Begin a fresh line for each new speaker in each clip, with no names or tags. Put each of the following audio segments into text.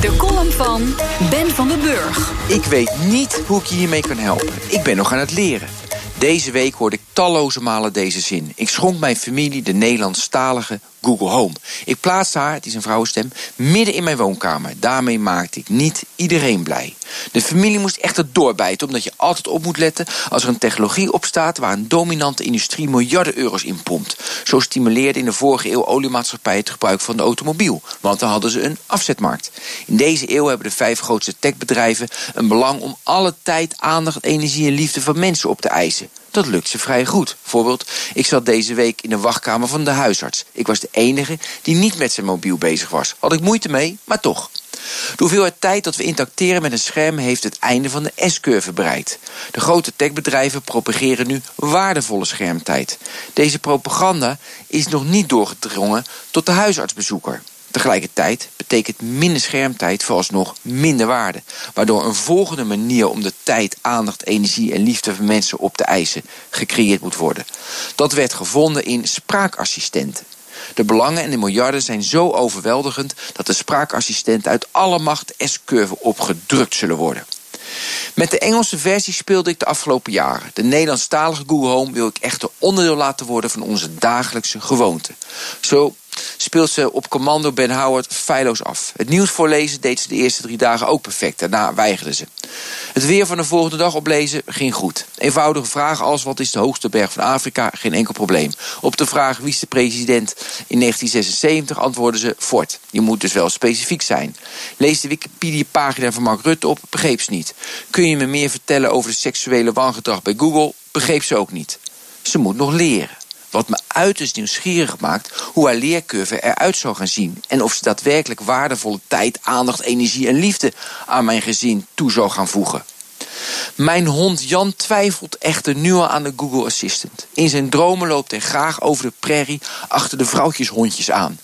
De column van Ben van den Burg.
Ik weet niet hoe ik je hiermee kan helpen. Ik ben nog aan het leren. Deze week hoorde ik talloze malen deze zin. Ik schonk mijn familie de Nederlandstalige Google Home. Ik plaatste haar, het is een vrouwenstem, midden in mijn woonkamer. Daarmee maakte ik niet iedereen blij. De familie moest echter doorbijten, omdat je altijd op moet letten als er een technologie op staat waar een dominante industrie miljarden euro's in pompt. Zo stimuleerde in de vorige eeuw oliemaatschappij het gebruik van de automobiel, want dan hadden ze een afzetmarkt. In deze eeuw hebben de vijf grootste techbedrijven een belang om alle tijd, aandacht, energie en liefde van mensen op te eisen. Dat lukt ze vrij goed. Bijvoorbeeld, ik zat deze week in de wachtkamer van de huisarts. Ik was de enige die niet met zijn mobiel bezig was. Had ik moeite mee, maar toch. De hoeveelheid tijd dat we interacteren met een scherm heeft het einde van de S-curve bereikt. De grote techbedrijven propageren nu waardevolle schermtijd. Deze propaganda is nog niet doorgedrongen tot de huisartsbezoeker. Tegelijkertijd betekent minder schermtijd vooralsnog minder waarde. Waardoor een volgende manier om de tijd, aandacht, energie en liefde van mensen op te eisen gecreëerd moet worden. Dat werd gevonden in spraakassistenten. De belangen en de miljarden zijn zo overweldigend dat de spraakassistenten uit alle macht S-curve opgedrukt zullen worden. Met de Engelse versie speelde ik de afgelopen jaren. De Nederlandstalige Google Home wil ik echter onderdeel laten worden van onze dagelijkse gewoonte. Zo speelt ze op commando Ben Howard feilloos af. Het nieuws voorlezen deed ze de eerste drie dagen ook perfect. Daarna weigerde ze. Het weer van de volgende dag oplezen ging goed. Eenvoudige vragen als wat is de hoogste berg van Afrika? Geen enkel probleem. Op de vraag wie is de president in 1976 antwoordde ze Ford. Je moet dus wel specifiek zijn. Lees de Wikipedia-pagina van Mark Rutte op, begreep ze niet. Kun je me meer vertellen over de seksuele wangedrag bij Google? Begreep ze ook niet. Ze moet nog leren. Wat me uiterst nieuwsgierig maakt hoe haar leercurve eruit zou gaan zien. En of ze daadwerkelijk waardevolle tijd, aandacht, energie en liefde aan mijn gezin toe zou gaan voegen. Mijn hond Jan twijfelt echter nu al aan de Google Assistant. In zijn dromen loopt hij graag over de prairie achter de vrouwtjeshondjes aan.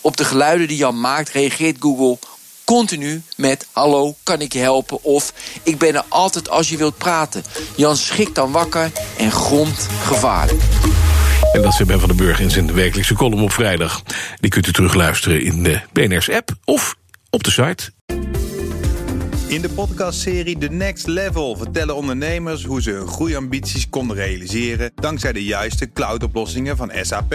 Op de geluiden die Jan maakt reageert Google continu met hallo, kan ik je helpen? Of ik ben er altijd als je wilt praten. Jan schikt dan wakker en gromt gevaarlijk.
En dat is Ben van den Burg in zijn wekelijkse column op vrijdag. Die kunt u terugluisteren in de BNR's app of op de site.
In de podcastserie The Next Level vertellen ondernemers hoe ze hun groeiambities konden realiseren dankzij de juiste cloudoplossingen van SAP.